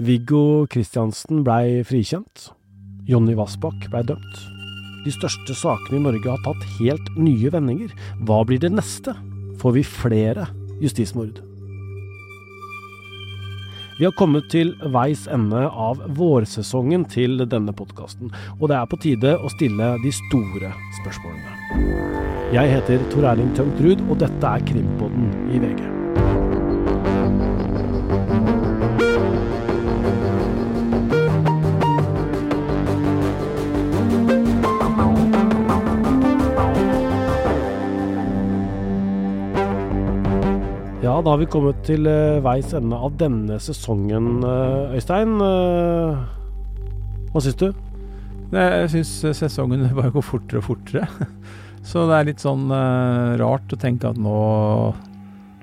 Viggo Kristiansen blei frikjent. Jonny Vassbakk blei dømt. De største sakene i Norge har tatt helt nye vendinger. Hva blir det neste? Får vi flere justismord? Vi har kommet til veis ende av vårsesongen til denne podkasten, og det er på tide å stille de store spørsmålene. Jeg heter Tor Erling Tømt Ruud, og dette er Krimpodden i VG. Da har vi kommet til uh, veis ende av denne sesongen, uh, Øystein. Uh, hva syns du? Jeg syns sesongen bare går fortere og fortere. Så det er litt sånn rart å tenke at nå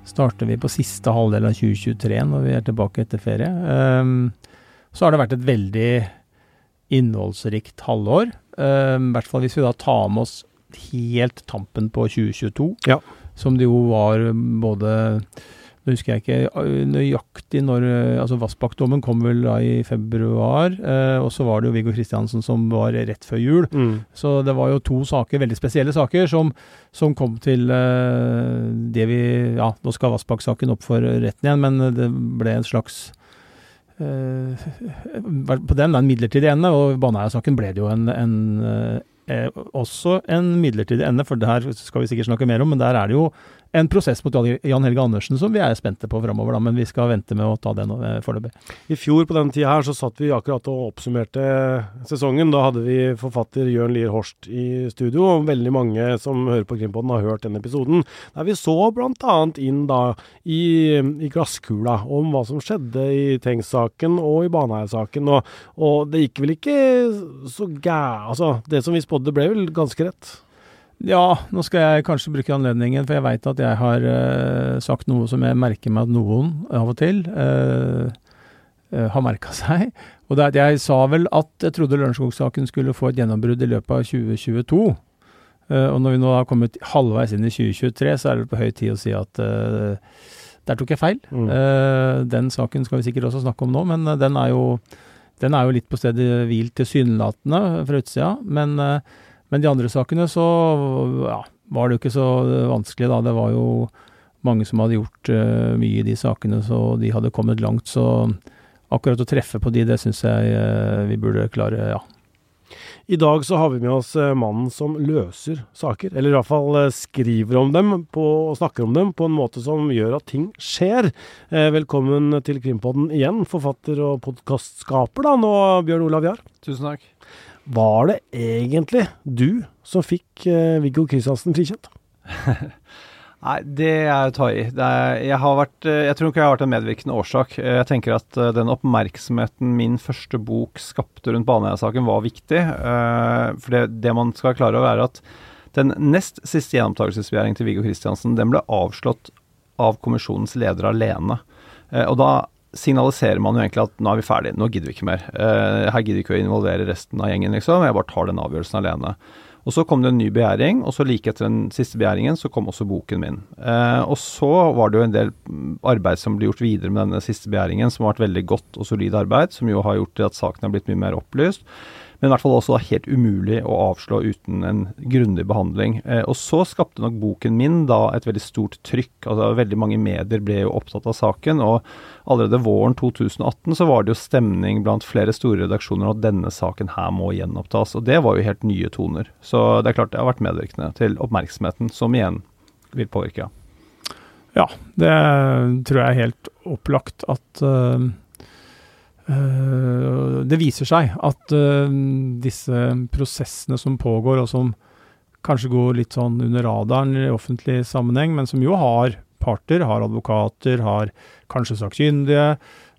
starter vi på siste halvdel av 2023 når vi er tilbake etter ferie. Um, så har det vært et veldig innholdsrikt halvår. Um, I hvert fall hvis vi da tar med oss helt tampen på 2022. Ja som det jo var både Nå husker jeg ikke nøyaktig når altså Vassbakk-dommen kom vel da i februar. Eh, og så var det jo Viggo Kristiansen som var rett før jul. Mm. Så det var jo to saker, veldig spesielle saker, som, som kom til eh, det vi Ja, nå skal Vassbakk-saken opp for retten igjen, men det ble en slags eh, På den, en midlertidig ende, og Baneheia-saken ble det jo en, en eh, også en midlertidig ende, for det her skal vi sikkert snakke mer om, men der er det jo en prosess mot Jan Helge Andersen som vi er spente på framover, men vi skal vente med å ta den eh, foreløpig. I fjor på denne tida her så satt vi akkurat og oppsummerte sesongen. Da hadde vi forfatter Jørn Lier Horst i studio, og veldig mange som hører på Krimpodden har hørt den episoden. Der vi så bl.a. inn da i, i, glasskula om hva som skjedde i Tengs-saken og i Baneheia-saken. Og, og, det gikk vel ikke så gæ... Altså, det som vi spådde ble vel ganske rett? Ja, nå skal jeg kanskje bruke anledningen, for jeg veit at jeg har uh, sagt noe som jeg merker meg at noen av og til uh, uh, har merka seg. Og det, jeg sa vel at jeg trodde Lørenskog-saken skulle få et gjennombrudd i løpet av 2022. og når vi nå har kommet halvveis inn i 2023, så er det på høy tid å si at der tok jeg feil. Mm. den saken skal vi sikkert også snakke om nå, men den er jo, den er jo litt på stedet hvil tilsynelatende fra utsida. Men men de andre sakene så ja, var det jo ikke så vanskelig, da. Det var jo mange som hadde gjort uh, mye i de sakene, så de hadde kommet langt. Så akkurat å treffe på de, det syns jeg uh, vi burde klare, ja. I dag så har vi med oss uh, mannen som løser saker, eller i hvert fall skriver om dem på, og snakker om dem på en måte som gjør at ting skjer. velkommen til Krimpodden igjen, forfatter og podkastskaper da nå, Bjørn Olav Jahr. Tusen takk. Var det egentlig du som fikk uh, Viggo Kristiansen frikjent? Nei, det er å ta i. Er, jeg, vært, eh, jeg tror ikke jeg har vært en medvirkende årsak. Eh, jeg tenker at den oppmerksomheten min første bok skapte rundt Baneheia-saken, var viktig. For det, det, man skal klare, å være at den nest siste gjenopptakelsesbegjæringen til Viggo Kristiansen, den ble avslått av kommisjonens leder alene. Og da signaliserer man jo egentlig at nå er vi ferdig, nå gidder vi ikke mer. Uh, her gidder vi ikke å involvere resten av gjengen, liksom. Jeg bare tar den avgjørelsen alene. Og så kom det en ny begjæring, og så like etter den siste begjæringen så kom også boken min. Uh, og så var det jo en del arbeid som ble gjort videre med denne siste begjæringen, som har vært veldig godt og solid arbeid, som jo har gjort at saken har blitt mye mer opplyst men i hvert fall også helt umulig å avslå uten en grundig behandling. Eh, og så skapte nok boken min da et veldig stort trykk. altså Veldig mange medier ble jo opptatt av saken. Og allerede våren 2018 så var det jo stemning blant flere store redaksjoner at denne saken her må gjenopptas. Og det var jo helt nye toner. Så det er klart det har vært medvirkende til oppmerksomheten, som igjen vil påvirke. Ja, det tror jeg er helt opplagt at uh det viser seg at eh, disse prosessene som pågår, og som kanskje går litt sånn under radaren i offentlig sammenheng, men som jo har parter, har advokater, har kanskje sakkyndige,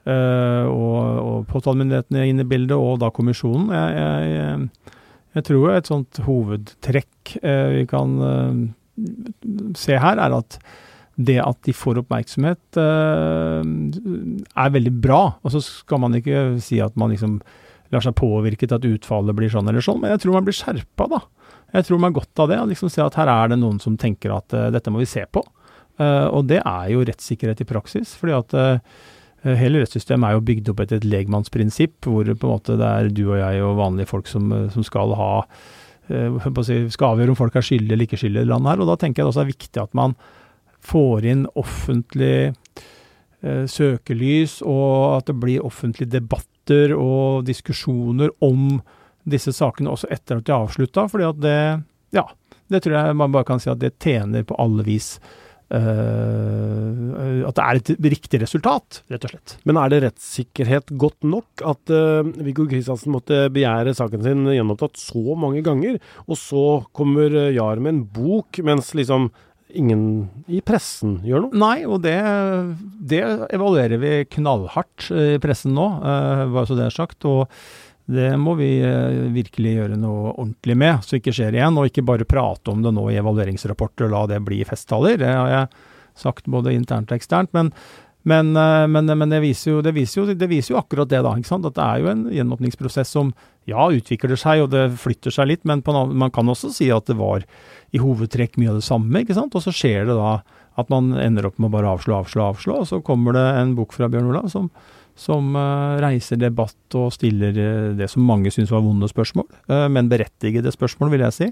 Uh, og, og påtalemyndighetene er inne i bildet, og da kommisjonen. Jeg, jeg, jeg tror et sånt hovedtrekk vi kan se her, er at det at de får oppmerksomhet, uh, er veldig bra. Og så skal man ikke si at man liksom lar seg påvirke til at utfallet blir sånn eller sånn, men jeg tror man blir skjerpa, da. Jeg tror man er godt av det. Og liksom Se at her er det noen som tenker at uh, dette må vi se på. Uh, og det er jo rettssikkerhet i praksis. fordi at eh, Hele rettssystemet er jo bygd opp etter et legmannsprinsipp, hvor på en måte det er du og jeg og vanlige folk som, eh, som skal ha skal avgjøre om folk er skyldige eller ikke skyldige i landet her. og Da tenker jeg det også er viktig at man får inn offentlig eh, søkelys, og at det blir offentlige debatter og diskusjoner om disse sakene også etter at de er avslutta. fordi at det, ja, det tror jeg man bare kan si at det tjener på alle vis. Uh, at det er et riktig resultat, rett og slett. Men er det rettssikkerhet godt nok at uh, Viggo Kristiansen måtte begjære saken sin gjenopptatt så mange ganger, og så kommer uh, med en bok, mens liksom ingen i pressen gjør noe? Nei, og det, det evaluerer vi knallhardt i pressen nå, bare så det er sagt. og det må vi eh, virkelig gjøre noe ordentlig med, så det ikke skjer igjen. Og ikke bare prate om det nå i evalueringsrapporter og la det bli festtaler. Det har jeg sagt både internt og eksternt. Men, men, eh, men, men det, viser jo, det, viser jo, det, viser jo, akkurat det, da. At det er jo en gjenåpningsprosess som ja, utvikler seg og det flytter seg litt, men en, man kan også si at det var i hovedtrekk mye av det samme. ikke sant? Og så skjer det da at man ender opp med å bare avslå, avslå, avslå. Og så kommer det en bok fra Bjørn Olav som som uh, reiser debatt og stiller uh, det som mange syns var vonde spørsmål, uh, men berettigede spørsmål, vil jeg si.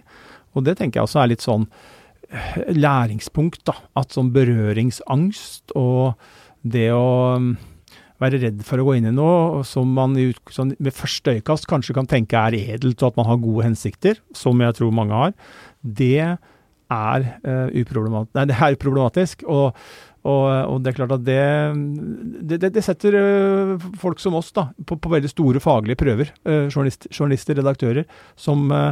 Og det tenker jeg også er litt sånn læringspunkt, da. At sånn berøringsangst og det å um, være redd for å gå inn i noe som man i, sånn, første øyekast kanskje kan tenke er edelt og at man har gode hensikter, som jeg tror mange har, det er, uproblematisk, nei, det er uproblematisk. Og og, og, det er klart at det, det, det setter uh, folk som oss da, på, på, veldig store faglige prøver. Uh, journalist, journalister, redaktører, som uh,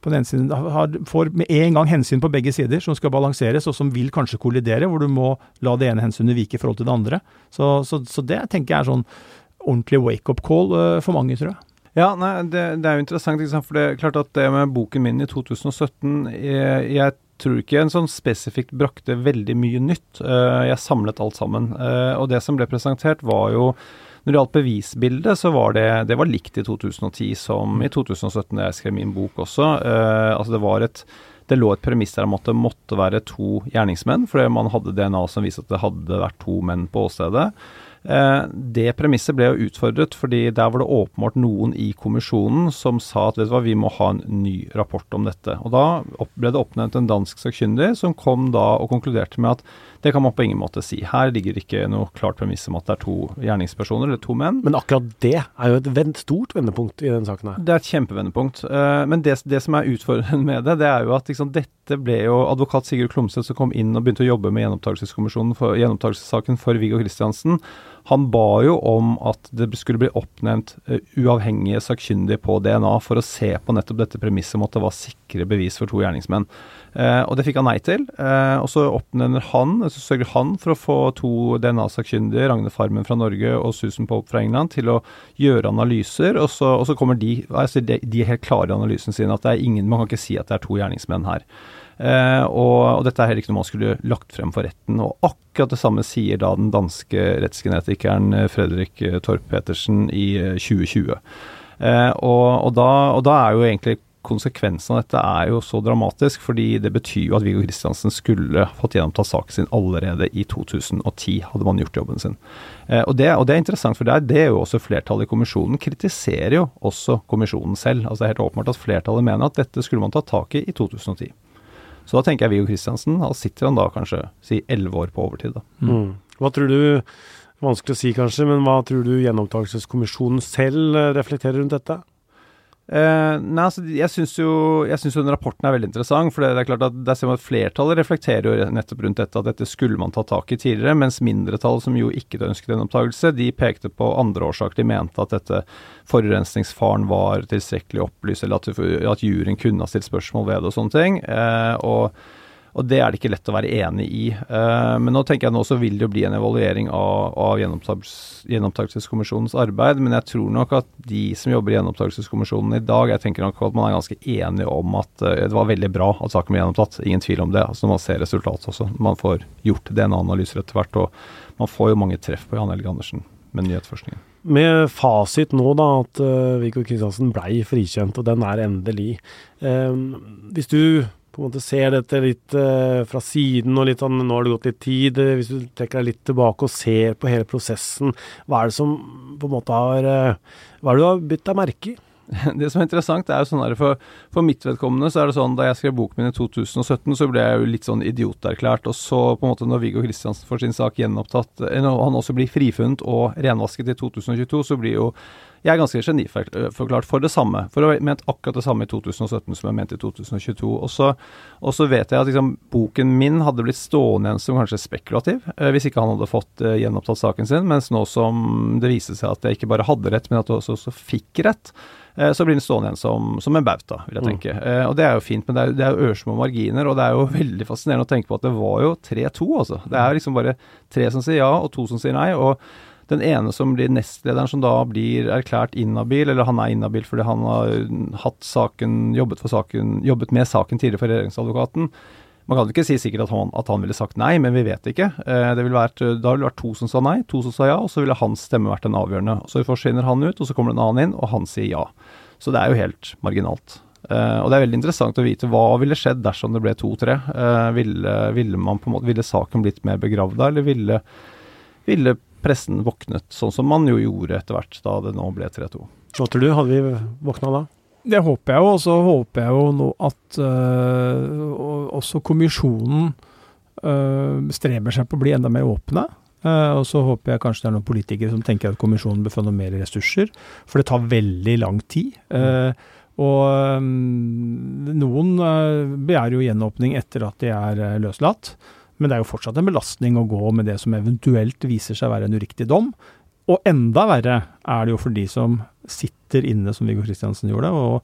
på den siden har, får med en gang hensyn på begge sider, som skal balanseres, og som vil kanskje kollidere, hvor du må la det ene hensynet vike i forhold til det andre. Så, så, så det tenker jeg er sånn ordentlig wake-up call for mange, tror jeg. Ja, nei, det, det, er jo interessant, for det er klart at det med boken min i 2017 jeg, jeg tror ikke en sånn spesifikt brakte veldig mye nytt. Uh, jeg samlet alt sammen. Uh, og det som ble presentert, var jo Når det gjaldt bevisbildet, så var det, det var likt i 2010 som i 2017, da jeg skrev min bok også. Uh, altså det var et det lå et premiss der om at det måtte være to gjerningsmenn, fordi man hadde DNA som viste at det hadde vært to menn på åstedet. Eh, det premisset ble jo utfordret, fordi der var det åpenbart noen i kommisjonen som sa at vet du hva, vi må ha en ny rapport om dette. Og Da ble det oppnevnt en dansk sakkyndig som kom da og konkluderte med at det kan man på ingen måte si. Her ligger ikke noe klart premiss om at det er to gjerningspersoner eller to menn. Men akkurat det er jo et stort vendepunkt i denne saken her. Det er et kjempevendepunkt. Eh, men det, det som er utfordrende med det, det er jo at liksom, dette ble jo advokat Sigurd Klomsæt som kom inn og begynte å jobbe med gjenopptakelseskommisjonen for, gjenopptakelsessaken for Viggo Kristiansen. Han ba jo om at det skulle bli oppnevnt uh, uavhengige sakkyndige på DNA for å se på nettopp dette premisset om at det var sikre bevis for to gjerningsmenn. Eh, og det fikk han nei til. Eh, og så oppnevner han, så sørger han for å få to DNA-sakkyndige, Ragne Farmen fra Norge og Susan Pope fra England, til å gjøre analyser. Og så, og så kommer de, altså de, de er helt klare i analysen sin at det er ingen, man kan ikke si at det er to gjerningsmenn her. Uh, og, og, dette er heller ikke noe man skulle lagt frem for retten. Og akkurat det samme sier da den danske rettsgenetikeren eh, Fredrik eh, Torp Petersen i 2020. Uh, og, og, da, og, da, er jo egentlig konsekvensen av dette er jo så dramatisk, fordi det betyr jo at Viggo Kristiansen skulle fått gjennomtatt saken sin allerede i 2010, hadde man gjort jobben sin. Eh, og, det, og, det, er interessant, for det er, det er jo også flertallet i kommisjonen kritiserer jo også kommisjonen selv. Altså Det er helt åpenbart at flertallet mener at dette skulle man ta tak i i 2010. Så da tenker jeg Viggo Kristiansen, da sitter han da kanskje si elleve år på overtid. da. Mm. mm. Hva tror du, vanskelig å si kanskje, men hva tror du gjenopptakelseskommisjonen selv eh, reflekterer rundt dette? Uh, nei, altså, jeg syns jo, jo den rapporten er veldig interessant. for det er klart at der ser man at Flertallet reflekterer jo nettopp rundt dette, at dette skulle man ta tak i tidligere. Mens mindretallet, som jo ikke ønsket en opptakelse, de pekte på andre årsaker. De mente at dette forurensningsfaren var tilstrekkelig opplyst, eller at, at juryen kunne ha stilt spørsmål ved det og sånne ting. Uh, og og det er det ikke lett å være enig i. Uh, men nå tenker jeg nå så vil det jo bli en evaluering av, av gjenopptakelseskommisjonens arbeid. Men jeg tror nok at de som jobber i gjenopptakelseskommisjonen i dag, jeg tenker nok at man er ganske enige om at uh, det var veldig bra at saken ble gjenopptatt. Ingen tvil om det. altså Når man ser resultatet også. Man får gjort DNA-analyser etter hvert. Og man får jo mange treff på Jan Helge Andersen med nyhetsforskningen. Med fasit nå, da, at uh, Viggo Kristiansen blei frikjent, og den er endelig. Um, hvis du på en måte ser dette litt uh, fra siden og litt sånn Nå har det gått litt tid. Uh, hvis du trekker deg litt tilbake og ser på hele prosessen, hva er det som på en måte har uh, Hva er det du har bitt deg merke i? Det som er interessant, er jo sånn her, for, for, mitt vedkommende så er det sånn da jeg skrev boken min i 2017, så ble jeg jo litt sånn idioterklært. Og så på en måte når Viggo Kristiansen får sin sak gjenopptatt, når han også blir frifunnet og renvasket i 2022, så blir jo jeg er ganske geniforklart for det samme. For å ha ment akkurat det samme i 2017 som jeg mente i 2022. Og så vet jeg at liksom, boken min hadde blitt stående igjen som kanskje spekulativ, eh, hvis ikke han hadde fått eh, gjenopptatt saken sin. Mens nå som det viste seg at jeg ikke bare hadde rett, men at jeg også, også fikk rett, eh, så blir den stående igjen som, som en bauta, vil jeg mm. tenke. Mm. Og det er jo fint, men det er, det er jo ørsmå marginer, og det er jo veldig fascinerende å tenke på at det var jo 3-2, altså. Det er liksom bare tre som sier ja, og to som sier nei. og den ene som blir nestlederen, som da blir erklært inhabil, eller han er inhabil fordi han har hatt saken, jobbet, saken, jobbet med saken tidligere for regjeringsadvokaten. Man kan ikke si sikkert at han, at han, ville sagt nei, men vi vet ikke. Eh, det ville vært, da ville det vært to som sa nei, to som sa ja, og så ville hans stemme vært den avgjørende. Så forsvinner han ut, og så kommer det en annen inn, og han sier ja. Så det er jo helt marginalt. Uh, og det er veldig interessant å vite hva ville skjedd dersom det ble to-tre. Uh, ville, ville, ville saken blitt mer begravd da, eller ville, ville pressen våknet, sånn som man jo gjorde etter hvert da det nå ble 3-2. Hva tror du, hadde vi våkna da? Det håper jeg jo, og så håper jeg jo nå at øh, også kommisjonen øh, streber seg på å bli enda mer åpne. Uh, og så håper jeg kanskje det er noen politikere som tenker at kommisjonen bør få noen mer ressurser. For det tar veldig lang tid. Uh, og um, noen uh, begjærer jo gjenåpning etter at de er løslatt. Men det er jo fortsatt en belastning å gå med det som eventuelt viser seg å være en uriktig dom. Og enda verre er det jo for de som sitter inne, som Viggo Kristiansen gjorde, og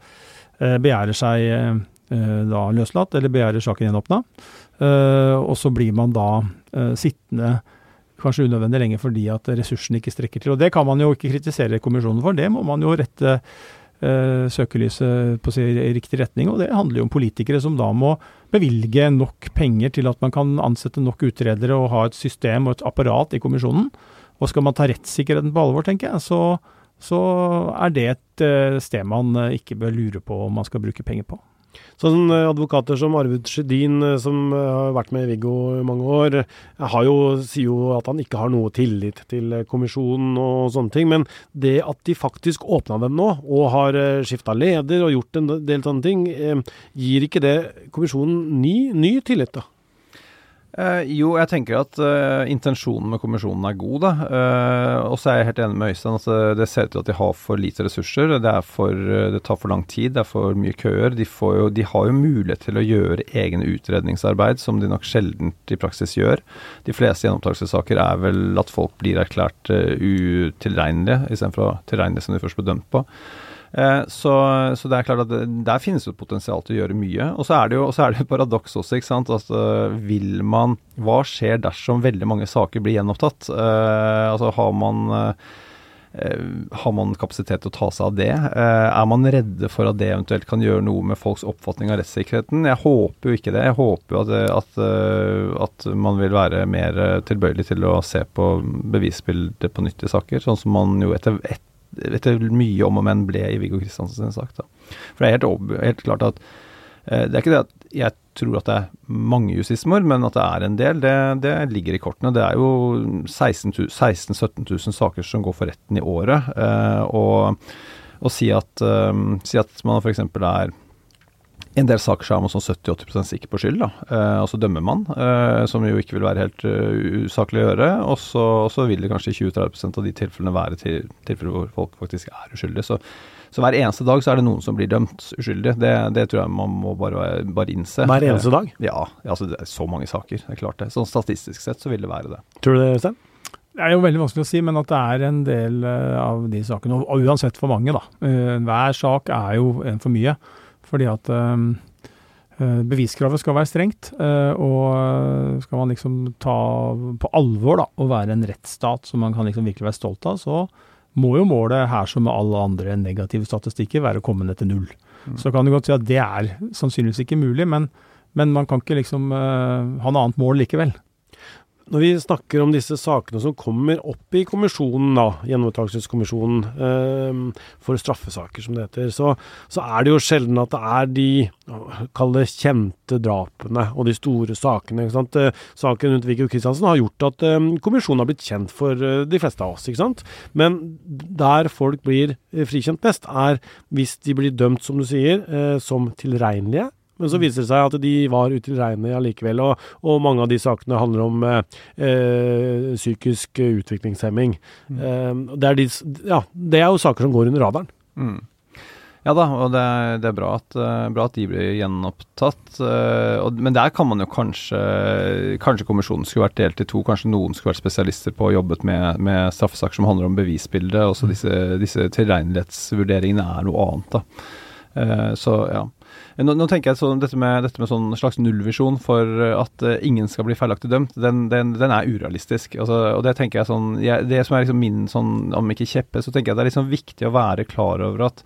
eh, begjærer seg eh, da løslatt, eller begjærer saken gjenåpna. Eh, og så blir man da eh, sittende kanskje unødvendig lenge fordi at ressursene ikke strekker til. Og det kan man jo ikke kritisere kommisjonen for, det må man jo rette søkelyset på i riktig retning. Og det handler jo om politikere som da må bevilge nok penger til at man kan ansette nok utredere og ha et system og et apparat i kommisjonen. Og skal man ta rettssikkerheten på alvor, tenker jeg, så, så er det et uh, sted man uh, ikke bør lure på om man skal bruke penger på. Sånn eh, Advokater som Arvid Sjødin, eh, som eh, har vært med Viggo i mange år, jo, sier jo at han ikke har noe tillit til kommisjonen og sånne ting. Men det at de faktisk åpna dem nå, og har skifta leder og gjort en del sånne ting, gir ikke det kommisjonen ny, ny tillit, da? Eh, jo, jeg tenker at uh, intensjonen med kommisjonen er god, da. Uh, og så er jeg helt enig med Øystein uh, det ser ut til at de har for lite ressurser. Det, for, det, tar for lang tid, det er for mye køer. De, jo, de, har jo mulighet til å gjøre egne utredningsarbeid, som de nok sjelden i praksis gjør. De fleste gjennomtakelsessaker er vel at folk blir erklært utilregnelige, istedenfor tilregnelige som de først ble dømt på. Eh, så, så, det er klart at det, der finnes jo potensial til å gjøre mye. Og så er det jo det et paradoks også, ikke sant. Altså, vil man Hva skjer dersom veldig mange saker blir gjenopptatt? Uh, altså har man uh, har man kapasitet til å ta seg av det? Er man redde for at det eventuelt kan gjøre noe med folks oppfatning av rettssikkerheten? Jeg håper jo ikke det. Jeg håper jo at, at, at man vil være mer tilbøyelig til å se på bevisbildet på nytt i saker, sånn som man jo etter, et, etter mye om og men ble i Viggo Kristiansens sak. Da. For det er helt, helt klart at eh, det er ikke det at jeg tror at det er mange justismord, men at det er en del, det, det ligger i kortene. Det er jo 16 000-17 000 saker som går for retten i året. Eh, og, å si, at, eh, si at man f.eks. er en del saker så er man sånn 70-80 sikker på skyld, da. Eh, og så dømmer man, eh, som jo ikke vil være helt uh, usaklig å gjøre. Og så, vil det kanskje 20-30 av de tilfellene være til, tilfeller hvor folk faktisk er uskyldige. Så, så, hver eneste dag så er det noen som blir dømt uskyldig. Det, det tror jeg man må bare, bare innse. Hver eneste dag? Ja, altså det er så mange saker. Det er klart det. Sånn statistisk sett så vil det være det. Tror du det, Øystein? Det er jo veldig vanskelig å si, men at det er en del av de sakene, og uansett for mange, da. Hver sak er jo en for mye. Fordi at ehm, eh, beviskravet skal være strengt, eh, og skal man liksom ta på alvor da, å være en rettsstat som man kan liksom virkelig være stolt av, så må jo målet her som med alle andre negative statistikker være å komme ned til null. Mm. Så kan du godt si at det er sannsynligvis ikke mulig, men, men man kan ikke liksom ha noe annet mål likevel. Når vi snakker om disse sakene som kommer opp i kommisjonen, da, gjennomtakelseskommisjonen eh, for straffesaker, som det heter, så, så, er det jo sjelden at det er de det kjente drapene og de store sakene. ikke sant? Eh, saken rundt Viggo Kristiansen har gjort at eh, kommisjonen har blitt kjent for eh, de fleste av oss. ikke sant? Men der folk blir eh, frikjent mest, er hvis de blir dømt, som du sier, eh, som tilregnelige men så viser det seg at de var utilregnelige allikevel, og, og, mange av de sakene handler om eh, eh psykisk utviklingshemming. Mm. Eh, det, er de, ja, det er jo saker som går under radaren. Mm. Ja da, og det, det er bra at, uh, bra at, de blir gjenopptatt. Uh, og, men der kan man jo kanskje Kanskje kommisjonen skulle vært delt i to. Kanskje noen skulle vært spesialister på og jobbet med, med straffesaker som handler om bevisbildet. Og så mm. disse, disse tilregnelighetsvurderingene er noe annet, da. Så ja. Nå, nå, tenker jeg sånn, dette med, dette med sånn slags nullvisjon for at uh, ingen skal bli feilaktig dømt, den, den, den er urealistisk. Altså, og Det tenker jeg sånn, jeg, det som er liksom min sånn, om ikke kjeppe, så tenker jeg det er liksom viktig å være klar over at,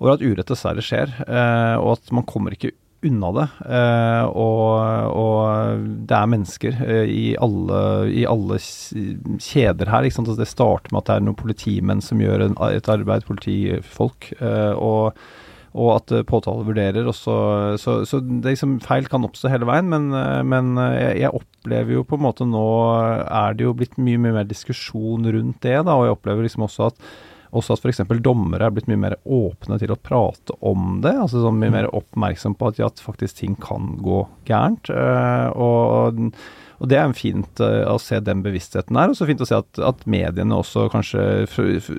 over at urett dessverre skjer, uh, og at man kommer ikke unna det. Uh, og, og, det er mennesker uh, i, alle, i, alle, kjeder her. Altså det starter med at det er noen politimenn som gjør en, et arbeid, politifolk. Uh, og og at eh, påtale vurderer. Også, så, så det liksom, feil kan oppstå hele veien, men, eh, men eh, jeg, jeg, opplever jo på en måte nå er det jo blitt mye, mye mer diskusjon rundt det, da, og jeg opplever liksom også at også at f.eks. dommere er blitt mye mer åpne til å prate om det. altså sånn Mye mm. mer oppmerksom på at, ja, at faktisk ting kan gå gærent. Øh, og og Det er fint uh, å se den bevisstheten her. Og så fint å se at, at mediene også kanskje,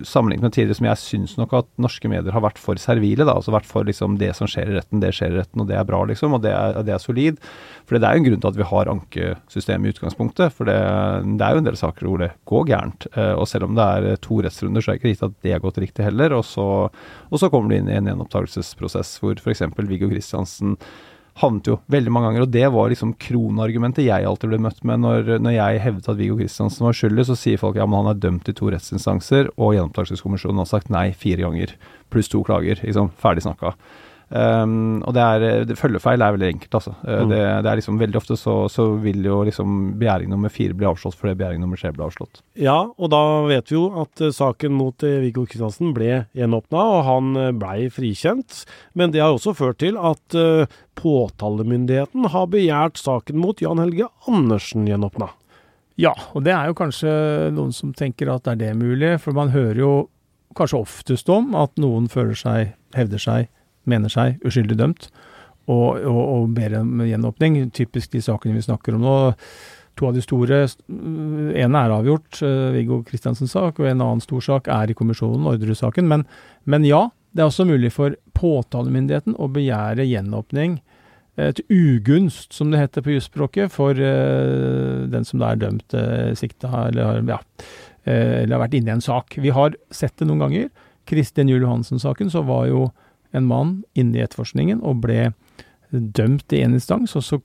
sammenlignet med tidligere, som jeg syns nok at norske medier har vært for servile. da, altså vært for liksom det som skjer i retten, det skjer i retten, og det er bra, liksom. Og det er, det er solid. For det er jo en grunn til at vi har ankesystemet i utgangspunktet. For det, det, er jo en del saker hvor det går gærent. Uh, og selv om det er to rettsrunder, så er det ikke riktig at det har gått riktig heller. Og så, og så kommer du inn i en gjenopptakelsesprosess hvor f.eks. Viggo Kristiansen havnet jo veldig mange ganger, og det var liksom kronargumentet jeg alltid ble møtt med når, når jeg hevdet at Viggo Kristiansen var skyldig. Så sier folk ja, men han er dømt i to rettsinstanser, og gjenopptakelseskommisjonen har sagt nei fire ganger, pluss to klager. Liksom, ferdig snakka. Um, og det er, det, Følgefeil er veldig enkelt, altså. Uh, mm. det, det, er liksom Veldig ofte så, så, vil jo liksom begjæring nummer fire bli avslått fordi begjæring nummer tre ble avslått. Ja, og da vet vi jo at uh, saken mot uh, Viggo Kristiansen ble gjenåpna, og han uh, blei frikjent. Men det har også ført til at påtalemyndigheten har begjært saken mot Jan Helge Andersen gjenåpna. Ja, og det er jo kanskje noen som tenker at er det mulig, for man hører jo kanskje oftest om at noen føler seg, hevder seg mener seg uskyldig dømt, og, og, og ber om gjenåpning. Typisk de sakene vi snakker om nå. To av de store ene er avgjort, uh, Viggo Kristiansens sak, og en annen stor sak er i kommisjonen, Orderud-saken. Men, men, ja, det er også mulig for påtalemyndigheten å begjære gjenåpning uh, til ugunst, som det heter på jusspråket, for uh, den som da er dømt, sikta eller, ja, eller har vært inne i en sak. Vi har sett det noen ganger. Kristin Juel Johansen-saken, så var jo en mann inne i etterforskningen og ble dømt i én instans, og så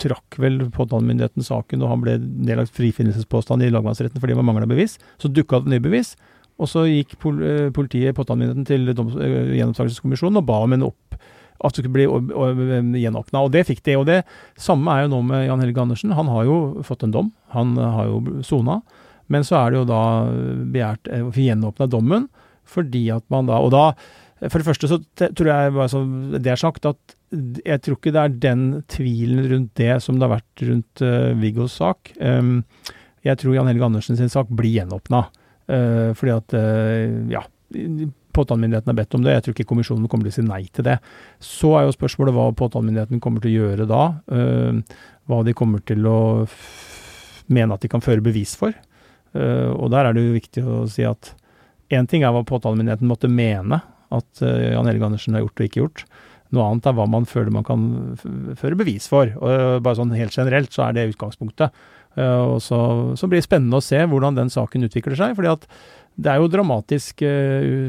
trakk vel påtalemyndigheten saken, og han ble nedlagt frifinnelsespåstand i lagmannsretten fordi det var mangla bevis. Så dukka det nye bevis, og så gikk eh, politiet, påtalemyndigheten, til uh, gjenopptakelseskommisjonen og ba om en opp, at det skulle bli gjenåpna. Og det fikk de. Og det samme er jo nå med Jan Helge Andersen. Han har jo fått en dom, han har jo sona. Men så er det jo da begjært å få gjenåpna dommen, fordi at man da Og da for det første så tror jeg, bare så det er sagt, at jeg tror ikke det er den tvilen rundt det som det har vært rundt uh, Viggos sak. Um, jeg tror Jan Helge Andersen sin sak blir gjenåpna. Uh, fordi at, uh, ja Påtalemyndigheten har bedt om det. Jeg tror ikke kommisjonen kommer til å si nei til det. Så er jo spørsmålet hva påtalemyndigheten kommer til å gjøre da. Hva de kommer til å mene at de kan føre bevis for. og der er det jo viktig å si at én ting er hva påtalemyndigheten måtte mene at uh, Jan Helge Andersen har gjort og ikke gjort. Noe annet er hva man føler man kan føre bevis for. og uh, Bare sånn helt generelt så er det utgangspunktet. Uh, og så, så, blir det spennende å se hvordan den saken utvikler seg. fordi at det er jo dramatisk,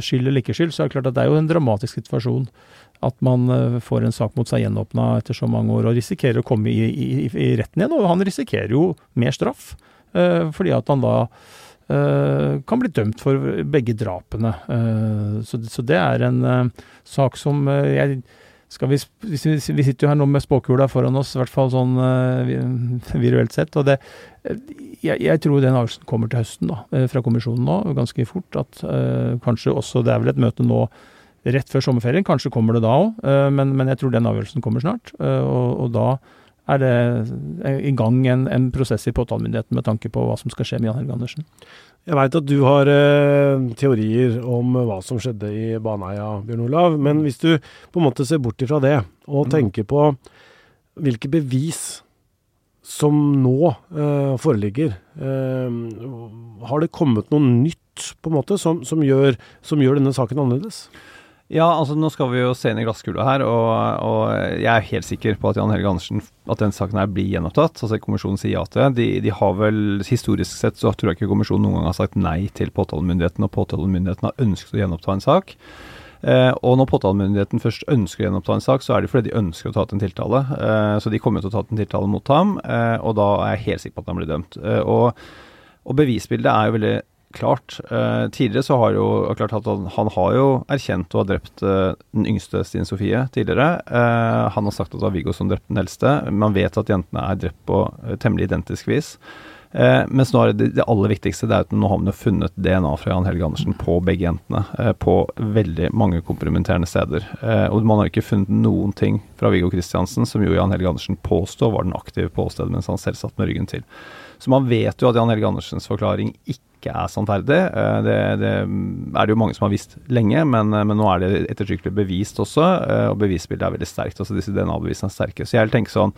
skyld eller ikke skyld, så er det klart at det er jo en dramatisk situasjon at man får en sak mot seg gjenåpna etter så mange år og risikerer å komme i, i, i retten igjen. Og han risikerer jo mer straff, fordi at han da Eh, kan bli dømt for begge drapene. Eh, så, så, det er en eh, sak som jeg vi, vi sitter jo her nå med spåkula foran oss, i hvert fall sånn uh, virtuelt sett. og det, jeg, jeg, tror den avgjørelsen kommer til høsten da, fra kommisjonen nå, ganske fort. At uh, kanskje også Det er vel et møte nå rett før sommerferien, kanskje kommer det da òg, uh, men, men, jeg tror den avgjørelsen kommer snart. og, og da er det i gang en, en prosess i påtalemyndigheten med tanke på hva som skal skje med Jan Helge Andersen. Jeg veit at du har eh, teorier om hva som skjedde i Baneheia, Bjørn Olav. Men hvis du på en måte ser bort ifra det, og mm. tenker på hvilke bevis som nå eh, foreligger, eh, har det kommet noe nytt på en måte som, som, gjør, som gjør denne saken annerledes? Ja, altså nå skal vi jo se inn i glasskula her, og, og, jeg er helt sikker på at Jan Helge Andersen, at den saken her blir gjenopptatt. Altså Kommisjonen sier ja til det. De, de, har vel, Historisk sett så tror jeg ikke kommisjonen noen gang har sagt nei til påtalemyndigheten, og påtalemyndigheten har ønsket å gjenoppta en sak. Eh, og når påtalemyndigheten først ønsker å gjenoppta en sak, så er det fordi de ønsker å ta ut en tiltale. Eh, så de kommer til å ta ut en tiltale mot ham, eh, og da er jeg helt sikker på at han blir dømt. Eh, og, og bevisbildet er jo veldig klart. Eh, tidligere så har jo klart at han, han har jo erkjent å ha drept eh, den yngste Stine Sofie tidligere. Eh, han har sagt at det var Viggo som drepte den eldste. Man vet at jentene er drept på temmelig identisk vis. mens nå er det, det aller viktigste det er at nå har man jo funnet DNA fra Jan Helge Andersen på begge jentene. på veldig mange kompromitterende steder. og man har ikke funnet noen ting fra Viggo Kristiansen som jo Jan Helge Andersen påstår var den aktive på åstedet mens han selv satt med ryggen til. Så man vet jo at Jan Helge Andersens forklaring ikke er sannferdig. Eh, det, det, er det jo mange som har visst lenge, men, eh, men nå er det ettertrykkelig bevist også, eh, og bevisbildet er veldig sterkt. altså Disse DNA-bevisene er sterke. Så jeg vil tenke sånn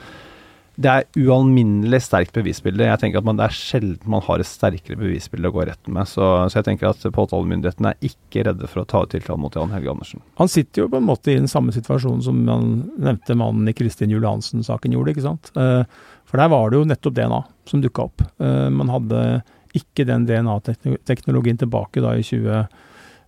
det er ualminnelig sterkt bevisbilde. Jeg tenker at man, Det er sjelden man har et sterkere bevisbilde å gå i retten med. Så, så jeg tenker at påtalemyndigheten er ikke redde for å ta ut tiltale mot Jan Helge Andersen. Han sitter jo på en måte i den samme situasjonen som man nevnte mannen i Kristin Juliansen-saken gjorde. ikke sant? For der var det jo nettopp DNA som dukka opp. Man hadde ikke den DNA-teknologien tilbake da i 20,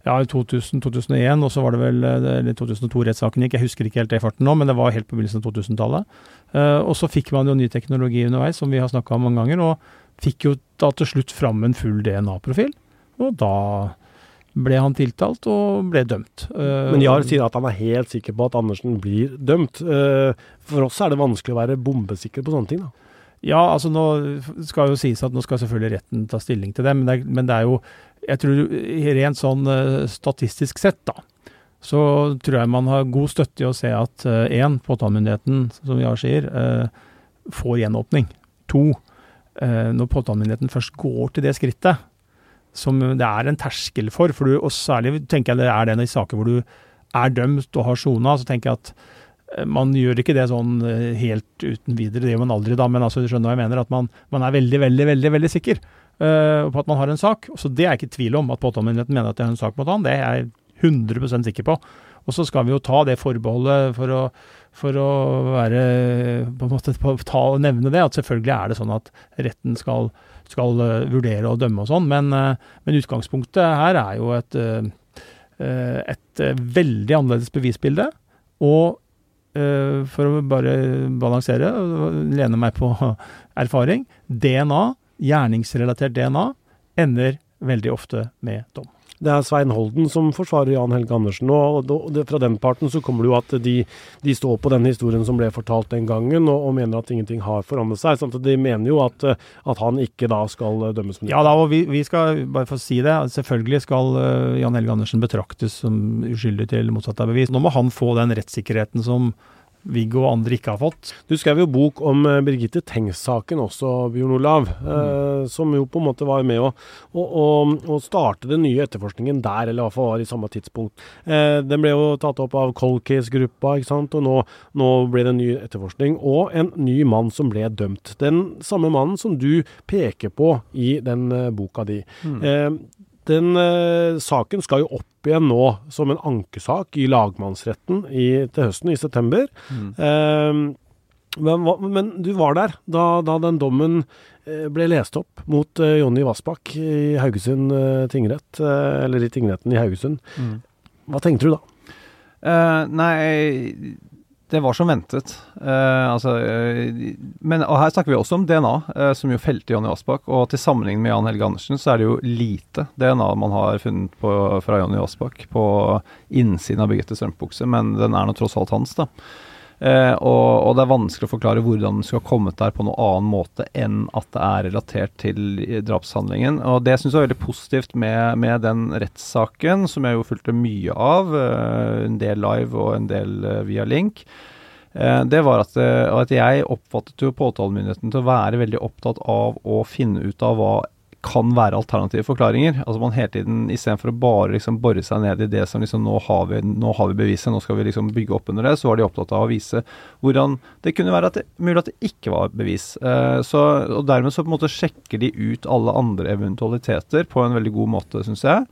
ja, 2000-2001, og så var det vel eh, eller 2002-rettssaken gikk. Jeg husker ikke helt det farten nå, men det var helt på begynnelsen av 2000-tallet. Uh, eh, og så fikk man jo ny teknologi underveis, som vi har snakka om mange ganger, og fikk jo da til slutt fram en full DNA-profil. Og da ble han tiltalt og ble dømt. Uh, men Jahr sier at han er helt sikker på at Andersen blir dømt. Uh, for oss er det vanskelig å være bombesikker på sånne ting, da. Ja, altså nå skal jo sies at nå skal selvfølgelig retten ta stilling til det, men det, er, men det er jo Jeg tror rent sånn uh, statistisk sett, da, så tror jeg man har god støtte i å se at én, påtalemyndigheten, som Jahr sier, får gjenåpning. To, når påtalemyndigheten først går til det skrittet, som det er en terskel for, for du, og særlig tenker jeg det er det i saker hvor du er dømt og har sona, så tenker jeg at man gjør ikke det sånn eh, helt uten videre, det gjør man aldri da, men altså, du skjønner hva jeg mener, at man, man er veldig, veldig, veldig veldig sikker uh, på at man har en sak. Så det er jeg ikke i tvil om, at påtalemyndigheten mener at de har en sak mot han. Det er jeg 100 sikker på. Og så skal vi jo ta det forbeholdet for å, for å være på en måte ta og nevne det, at selvfølgelig er det sånn at retten skal, skal uh, vurdere og dømme og sånn, men, uh, men, utgangspunktet her er jo et, et veldig annerledes bevisbilde. Og Eh, for å bare balansere og lene meg på erfaring. DNA, gjerningsrelatert DNA, ender veldig ofte med dom. Det er Svein Holden som forsvarer Jan Helge Andersen. Og, fra den parten så kommer det jo at de, de, står på den historien som ble fortalt den gangen, og, og mener at ingenting har forandret seg. Sant? de mener jo at, at han ikke da skal dømmes med det. Ja da, vi, vi, skal bare få si det. Selvfølgelig skal uh, Jan Helge Andersen betraktes som uskyldig til motsatt av bevis. Nå må han få den rettssikkerheten som Viggo og andre ikke har fått. Du skrev jo bok om uh, Birgitte Tengs-saken også, Bjørn Olav. Uh, som jo på en måte var med å, å, å, starte den nye etterforskningen der, eller i hvert fall var i samme tidspunkt. Eh, den ble jo tatt opp av Cold Case-gruppa, ikke sant. Og nå, nå, ble det en ny etterforskning. Og en ny mann som ble dømt. Den samme mannen som du peker på i den boka di. Mm. Den uh, saken skal jo opp igjen nå som en ankesak i lagmannsretten i, til høsten, i september. Mm. Eh, men, men, du var der da, da den dommen uh, ble lest opp mot Jonny Vassbakk i Haugesund tingrett, eller i tingretten i Haugesund. Mm. Hva tenkte du da? nei Det var som ventet. Eh, altså, eh, men, og her snakker vi også om DNA, eh, som jo felte Jonny Aasbakk. Og til sammenligning med Jan Helge Andersen, så er det jo lite DNA man har funnet på, fra Jonny Aasbakk på innsiden av Birgitte strømpebukse, men den er nå tross alt hans, da. Eh, og, og, det er vanskelig å forklare hvordan den skulle ha kommet der på noen annen måte enn at det er relatert til drapshandlingen. Og det syns jeg er veldig positivt med, med den rettssaken, som jeg jo fulgte mye av. Eh, en del live og en del eh, via link. Det var at, at jeg oppfattet jo påtalemyndigheten til å være veldig opptatt av å finne ut av hva kan være alternative forklaringer. Altså man hele tiden, Istedenfor å bare liksom bore seg ned i det som liksom nå har, vi, nå har vi beviset, nå skal vi liksom bygge opp under det, så var de opptatt av å vise hvordan det kunne være at det, mulig at det ikke var bevis. Eh, så, og Dermed så på en måte sjekker de ut alle andre eventualiteter på en veldig god måte, syns jeg.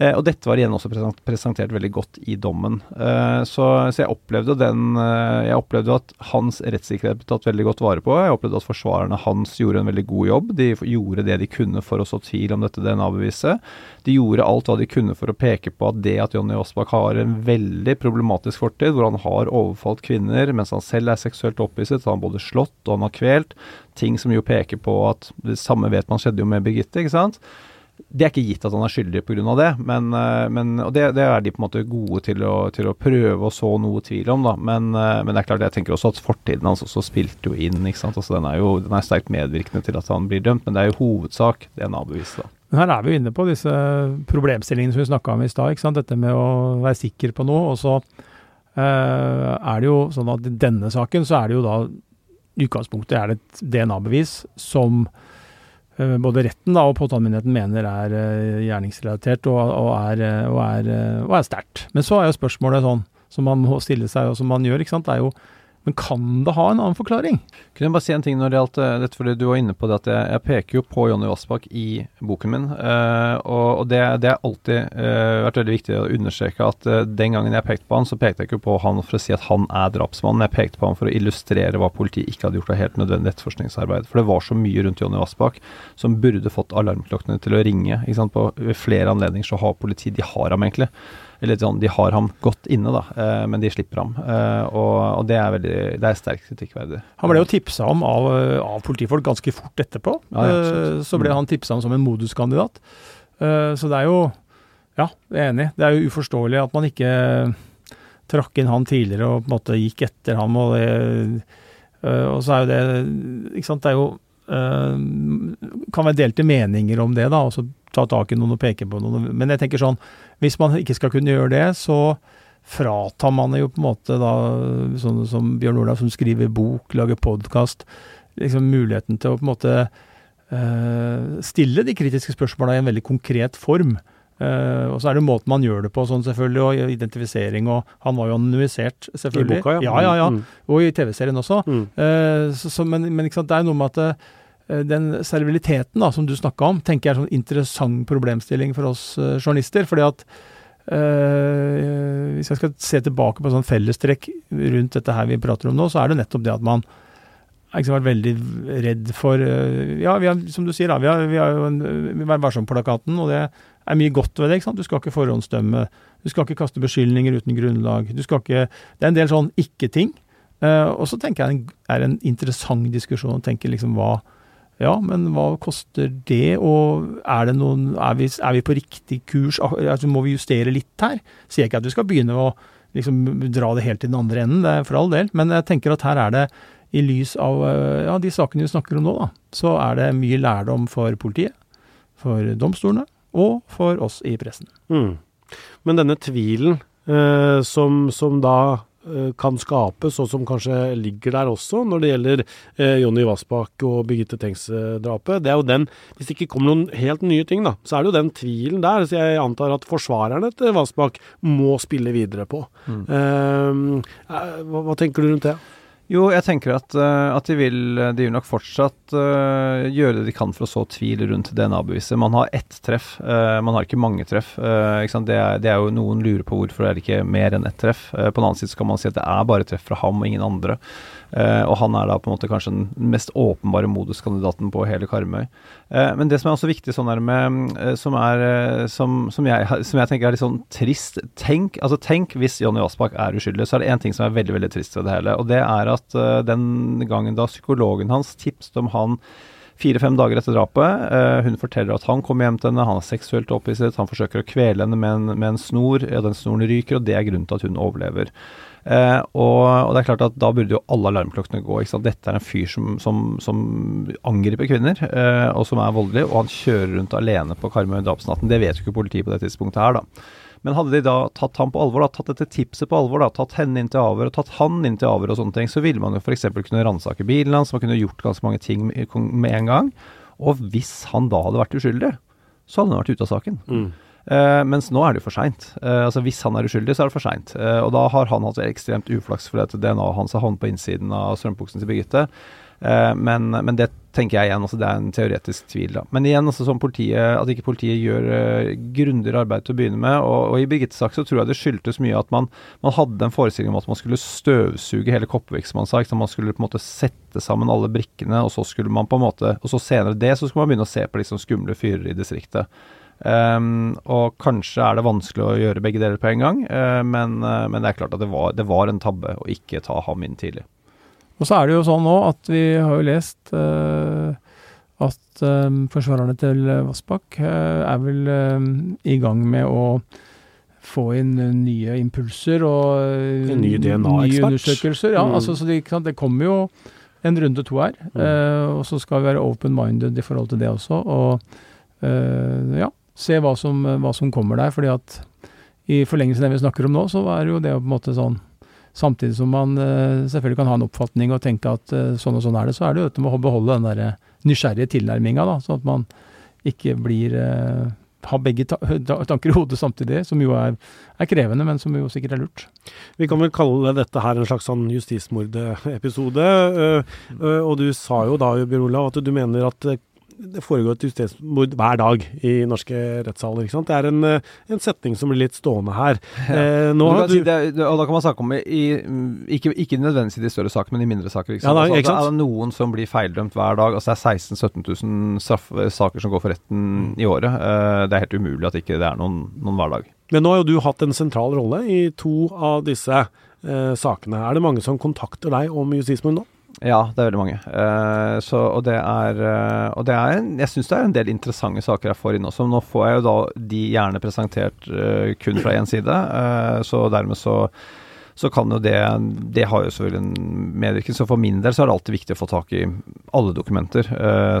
Eh, og dette var igjen også presentert veldig godt i dommen. Eh, så, så, jeg opplevde den eh, Jeg opplevde at hans rettssikkerhet ble tatt veldig godt vare på. Jeg opplevde at forsvarerne hans gjorde en veldig god jobb. De gjorde det de kunne for å så tvil om dette DNA-beviset. De gjorde alt hva de kunne for å peke på at det at Jonny Aasbakk har en veldig problematisk fortid, hvor han har overfalt kvinner mens han selv er seksuelt opphisset, han har både slått og han har kvelt, ting som jo peker på at det samme vet man skjedde jo med Birgitte, ikke sant. Det er ikke gitt at han er skyldig pga. det, men, eh, men og det, det, er de på en måte gode til å, til å prøve å så noe tvil om. da, men, eh, men, det er klart, jeg tenker også at fortiden hans også spilte jo inn. ikke sant, altså Den er jo den er sterkt medvirkende til at han blir dømt, men det er jo hovedsak DNA-beviset. da. Men her er vi jo inne på disse problemstillingene som vi snakka om i stad. Dette med å være sikker på noe. Og så uh, er det jo sånn at i denne saken så er det jo da utgangspunktet er det et DNA-bevis som både retten da, og påtalemyndigheten mener er uh, gjerningsrelatert og, og er, uh, og er, er sterkt. Men så er jo spørsmålet sånn, som man må stille seg, og som man gjør, ikke sant, det er jo men kan det ha en annen forklaring? Kunne jeg bare si en ting når det gjaldt dette, fordi du var inne på det at jeg, jeg peker jo på Jonny Vassbakk i boken min. Uh, og, det, det har alltid uh, vært veldig viktig å understreke at uh, den gangen jeg pekte på han, så pekte jeg ikke på han for å si at han er drapsmannen. Jeg pekte på han for å illustrere hva politiet ikke hadde gjort av helt nødvendig etterforskningsarbeid. For det var så mye rundt Jonny Vassbakk som burde fått alarmklokkene til å ringe. Ikke sant? På flere anledninger så har politiet De har ham egentlig. Eller sånn, de har ham godt inne, da, eh, men de slipper ham. Eh, og, og, det er veldig, det er sterkt kritikkverdig. Han ble jo tipsa om av, av, politifolk ganske fort etterpå. Ja, ja, eh, så ble mm. han tipsa om som en moduskandidat. Så det er jo Ja, jeg er enig. Det er jo uforståelig at man ikke trakk inn han tidligere og på en måte gikk etter ham. Og, det, og så er jo det Ikke sant. Det er jo kan være delte meninger om det, da. og så ta tak i noen og peke på noen. Men jeg tenker sånn, hvis man ikke skal kunne gjøre det, så fratar man jo på en måte da sånne som Bjørn Olav, som skriver bok, lager podkast, liksom muligheten til å på en måte uh, stille de kritiske spørsmåla i en veldig konkret form. Uh, og så er det måten man gjør det på, sånn selvfølgelig, og identifisering og Han var jo anonymisert, selvfølgelig. I boka, ja. Ja, ja, ja. Mm. Og i TV-serien også. Mm. Uh, så, så, men, men det er noe med at den serviliteten da, som du snakka om, tenker jeg er en sånn interessant problemstilling for oss uh, journalister. fordi at uh, Hvis jeg skal se tilbake på sånn fellestrekk rundt dette her vi prater om nå, så er det nettopp det at man har vært veldig redd for uh, Ja, har, som du sier, da, vi har, vi har jo en Vær varsom-plakaten, og det er mye godt ved det. ikke sant? Du skal ikke forhåndsdømme. Du skal ikke kaste beskyldninger uten grunnlag. Du skal ikke Det er en del sånn ikke-ting. og så tenker jeg det er en interessant diskusjon å tenke liksom hva ja, men hva koster det, og er det noen Er vi, er vi på riktig kurs? Altså, må vi justere litt her? Sier ikke at vi skal begynne å liksom dra det helt til den andre enden, det er for all del, men jeg tenker at her er det i lys av eh, ja, de sakene vi snakker om nå, da, så er det mye lærdom for politiet, for domstolene og for oss i pressen. Mm. Men denne tvilen eh, som, som da kan skapes, og som kanskje ligger der også når det gjelder eh, Jonny Vassbakk og Birgitte Tengs-drapet. Det er jo den Hvis det ikke kommer noen helt nye ting, da, så er det jo den tvilen der. Så jeg antar at forsvarerne til Vassbakk må spille videre på. Mm. Eh, hva, hva tenker du rundt det? Jo, jeg tenker at, uh, at de, vil, de vil nok fortsatt uh, gjøre det de kan for å så tvil rundt DNA-beviset. Man har ett treff, uh, man har ikke mange treff. Ikke det, er, det, er, jo Noen lurer på hvorfor det er ikke mer enn ett treff. på den annen side kan man si at det er bare treff fra ham og ingen andre. Uh, og han er da på en måte kanskje den mest åpenbare moduskandidaten på hele Karmøy. Uh, men det som er også viktig sånn her med uh, som, er, som, som, jeg, som, jeg, tenker er litt sånn trist Tenk, altså tenk hvis Jonny Vassbakk er uskyldig, så er det én ting som er veldig veldig trist ved det hele. Og det er at den gangen da psykologen hans tipset om han fire-fem dager etter drapet. Uh, hun forteller at han kommer hjem til henne, han er seksuelt opphisset, han forsøker å kvele henne med en, med en snor. Ja, den snoren ryker, og det er grunnen til at hun overlever. Eh, og, og, det er klart at da burde jo alle alarmklokkene gå. Ikke sant? Dette er en fyr som, som, som angriper kvinner, eh, og som er voldelig, og han kjører rundt alene på Karmøy drapsnatten. Det vet jo ikke politiet på det tidspunktet her, da. Men hadde de da tatt ham på alvor, da, tatt dette tipset på alvor, da, tatt henne inn til avhør og tatt han inn til avhør og sånne ting, så ville man jo f.eks. kunne ransake bilen hans, man kunne gjort ganske mange ting med en gang. Og hvis han da hadde vært uskyldig, så hadde han vært ute av saken. Mm. Uh, mens nå er det jo for seint. Uh, altså hvis han er uskyldig, så er det for seint. Uh, og da har han hatt ekstremt uflaks fordi at DNA-et hans har havnet på innsiden av strømpebuksen til Birgitte. Men, men, det tenker jeg igjen, altså det er en teoretisk tvil. da. Men igjen, altså som politiet, at ikke politiet gjør grundigere arbeid til å begynne med. Og, og i Birgittes sak så tror jeg det skyldtes mye at man, man, hadde en forestilling om at man skulle støvsuge hele Koppevik, som man sa. Man skulle på en måte sette sammen alle brikkene, og så skulle man på en måte, og så senere det så skulle man begynne å se på de liksom skumle fyrer i distriktet. Um, og kanskje er det vanskelig å gjøre begge deler på en gang, uh, men, uh, men, det er klart at det var, det var, en tabbe å ikke ta ham inn tidlig. Og så er det jo sånn nå at vi har jo lest uh, at forsvarerne til Vassbakk er vel i gang med å få inn nye impulser og en ny DNA-ekspert. undersøkelser. Ja, mm. altså, så det, det, kommer jo en runde to her. Mm. og så skal vi være open-minded i forhold til det også. Og ja, se hva som, hva som, kommer der. fordi at i forlengelsen av det vi snakker om nå, så er jo det på en måte sånn Samtidig som man uh, selvfølgelig kan ha en oppfatning og tenke at uh, sånn og sånn er det, så er det jo dette med å beholde den der nysgjerrige tilnærminga, da, sånn at man ikke blir ha begge tanker i hodet samtidig, som jo er, er, krevende, men som jo sikkert er lurt. Vi kan vel kalle dette her en slags sånn justismordepisode. Og du sa jo da, Bjørn Olav, at du mener at det foregår et justismord hver dag i norske rettssaler. ikke sant? Det er en, eh, en setning som blir litt stående her. Ja. Eh, nå, du, si det, og da kan man snakke om i, ikke, ikke nødvendigvis i de større sakene, men i mindre saker. ikke sant? Ja, da, ikke sant? Altså, er det noen som blir feildømt hver dag. altså Det er 16 000-17 000 saker som går for retten mm. i året. Eh, det er helt umulig at ikke det er noen, noen hver dag. Men nå har jo du hatt en sentral rolle i to av disse eh, sakene. Er det mange som kontakter deg om justismord nå? Ja, det er veldig mange. Uh, så, og det er, uh, og det er en, Jeg syns det er en del interessante saker jeg får inn også. Nå får jeg jo da de gjerne presentert uh, kun fra én side, så dermed så, så kan jo det Det har jo selvfølgelig en medvirkning. Så for min del så er det alltid viktig å få tak i alle dokumenter,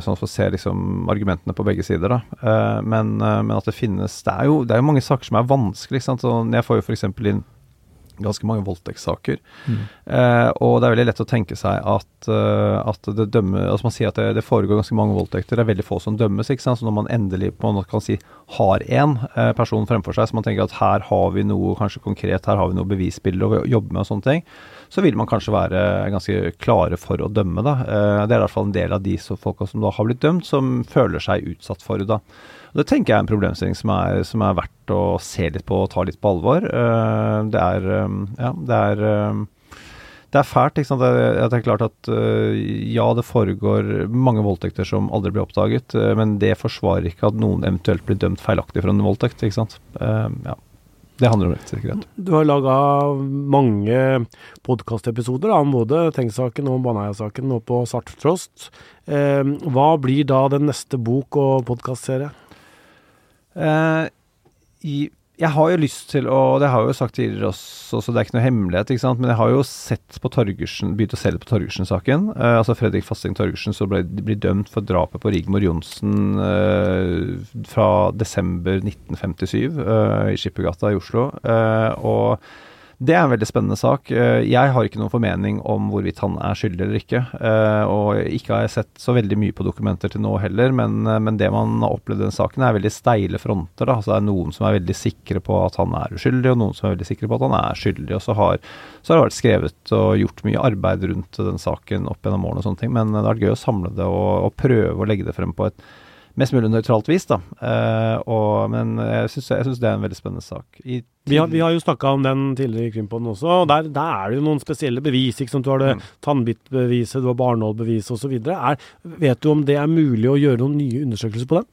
sånn at man ser liksom argumentene på begge sider. da. Men, men, at det finnes Det er jo, det er jo mange saker som er vanskelig. ikke sant? Så jeg får jo f.eks. inn ganske mange voldtektssaker. Mm. Eh, og det er veldig lett å tenke seg at, uh, at det dømmer Altså man sier at det, det, foregår ganske mange voldtekter, det er veldig få som dømmes. ikke sant? Så når man endelig på en kan si har én eh, person fremfor seg, så man tenker at her har vi noe kanskje konkret, her har vi noe bevisbilde å jobbe med og sånne ting, så vil man kanskje være ganske klare for å dømme. da. Eh, det er i hvert fall en del av de folka som da har blitt dømt, som føler seg utsatt for det. da. Og Det tenker jeg er en problemstilling som er, som er, verdt å se litt på og ta litt på alvor. Eh, det er eh, Ja, det er eh, det er fælt. ikke sant? Det, er klart at ja, det foregår mange voldtekter som aldri blir oppdaget, men det forsvarer ikke at noen eventuelt blir dømt feilaktig for en voldtekt. ikke sant? ja. Det handler om rettssikkerhet. Du har laga mange podkastepisoder om både Tengs-saken og Baneheia-saken nå på Sartfrost. hva blir da den neste bok- og podkastserie? Uh, i, jeg har jo lyst til å Det har jeg jo sagt tidligere også, så det er ikke noe hemmelighet. ikke sant? Men jeg har jo sett på Torgersen, begynt å se på Torgersen-saken. Uh, altså Fredrik Fasting Torgersen som ble, ble, dømt for drapet på Rigmor Johnsen uh, fra desember 1957 i Skippergata i Oslo. og det er en veldig spennende sak. Eh, jeg har ikke noen formening om hvorvidt han er skyldig eller ikke. Eh, og ikke har jeg sett så veldig mye på dokumenter til nå heller, men, eh, men det man har opplevd i den saken, er veldig steile fronter. Da. Altså det er noen som er veldig sikre på at han er uskyldig, og noen som er veldig sikre på at han er skyldig. Og så har, så har det vært skrevet og gjort mye arbeid rundt den saken opp gjennom årene og sånne ting. Men det har vært gøy å samle det og, og prøve å legge det frem på et mest mulig nøytralt vis, da. Uh, og, men jeg syns det er en veldig spennende sak. I, vi, har, vi, har, jo snakka om den tidligere i Krimpodden også, og der, der, er det jo noen spesielle bevis. ikke sant? Du har det mm. tannbittbeviset, du har barnålbeviset osv. Vet du om det er mulig å gjøre noen nye undersøkelser på den?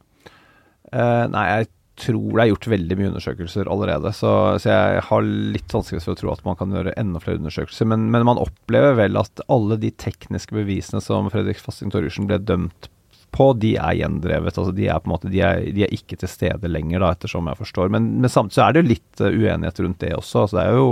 Uh, nei, jeg tror det er gjort veldig mye undersøkelser allerede. Så, så jeg har litt vanskelig for å tro at man kan gjøre enda flere undersøkelser. Men, men man opplever vel at alle de tekniske bevisene som Fredrik Fasting Torgersen ble dømt på, de er gjendrevet. altså De er på en måte, de er, de er ikke til stede lenger, da, ettersom jeg forstår. Men, men samtidig så er det jo litt uh, uenighet rundt det også. altså det er jo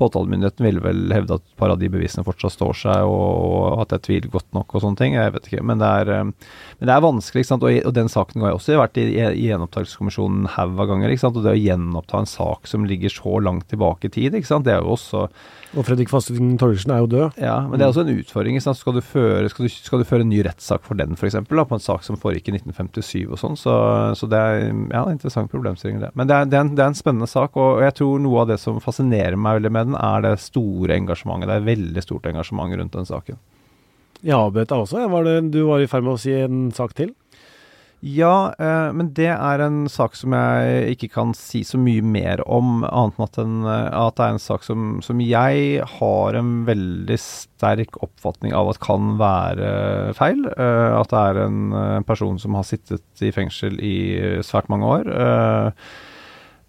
Påtalemyndigheten ville vel hevde at et par av de bevisene fortsatt står seg, og, at det er tvil godt nok og sånne ting. Jeg vet ikke. Men det er, uh, men det er vanskelig. Og, og den saken har jeg også vært i, i, i gjenopptakelseskommisjonen haug av ganger. Og det å gjenoppta en sak som ligger så langt tilbake i tid, ikke sant. Det er jo også og Fredrik Fasting Torgersen er jo død. Ja, men det er også en utfordring. Skal du, føre, skal, du, skal du føre en ny rettssak for den, f.eks.? På en sak som foregikk i 1957 og sånn. Så, så, det er ja, interessant problemstilling, det. Men det er, det, er en, det er, en, spennende sak, og jeg tror noe av det som fascinerer meg veldig med den, er det store engasjementet. Det er veldig stort engasjement rundt den saken. Ja, Beta også. Var det, du var i ferd med å si en sak til? Ja, eh, men det er en sak som jeg ikke kan si så mye mer om, annet enn at, den, eh, at det er en sak som, som, jeg har en veldig sterk oppfatning av at kan være feil. Eh, at det er en person som har sittet i fengsel i svært mange år. Eh,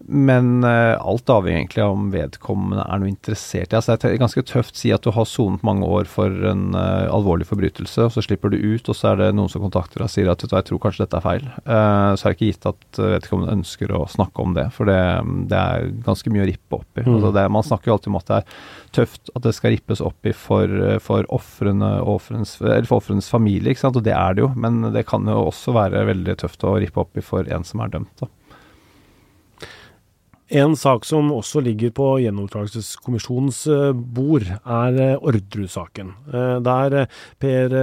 men uh, alt avhenger egentlig av om vedkommende er noe interessert i. Altså, det er ganske tøft å si at du har sonet mange år for en uh, alvorlig forbrytelse, og så slipper du ut, og så er det noen som kontakter deg og sier at jeg tror kanskje dette er feil. Uh, så er det ikke gitt at vedkommende ønsker å snakke om det, for det, det er ganske mye å rippe opp i. Mm. Altså, det, man snakker jo alltid om at det er tøft at det skal rippes opp i for, for ofrene og ofrenes familie, og det er det jo, men det kan jo også være veldig tøft å rippe opp i for en som er dømt. da. En sak som også ligger på gjenopptakelseskommisjonens eh, bord, er eh, Orderud-saken. Eh, der Per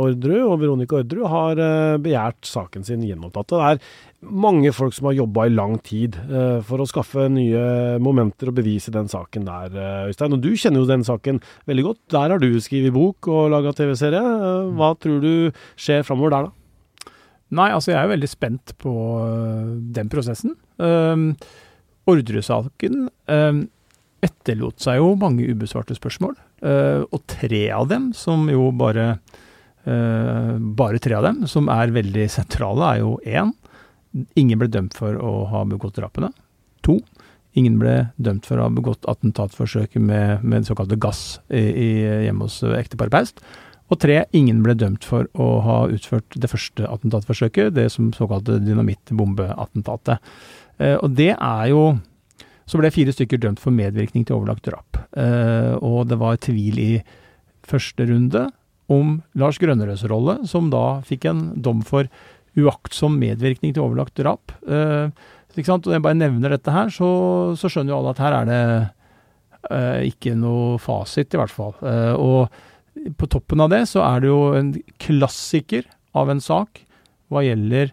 Orderud og Veronica Orderud har begjært saken sin gjenopptatt. Det er mange folk som har jobba i lang tid for å skaffe nye momenter og bevise den saken der, Øystein. Og du kjenner jo den saken veldig godt. Der har du skrevet bok og laga TV-serie. Hva tror du skjer framover der, da? Nei, altså jeg er veldig spent på den prosessen. Uh, Ordresaken eh, etterlot seg jo mange ubesvarte spørsmål, eh, og tre av dem, som jo bare eh, Bare tre av dem, som er veldig sentrale, er jo én. Ingen ble dømt for å ha begått drapene. To. Ingen ble dømt for å ha begått attentatforsøket med, med såkalte gass i, i, hjemme hos ekteparet Paust. Og tre, ingen ble dømt for å ha utført det første attentatforsøket, det som såkalte dynamittbombeattentatet. Eh, og det er jo Så ble fire stykker dømt for medvirkning til overlagt drap. Eh, og det var tvil i første runde om Lars Grønnerøds rolle, som da fikk en dom for uaktsom medvirkning til overlagt drap. Eh, ikke sant? Og jeg bare nevner dette her, så, så skjønner jo alle at her er det ikke noe fasit, i hvert fall. Og på toppen av det så er det jo en klassiker av en sak hva gjelder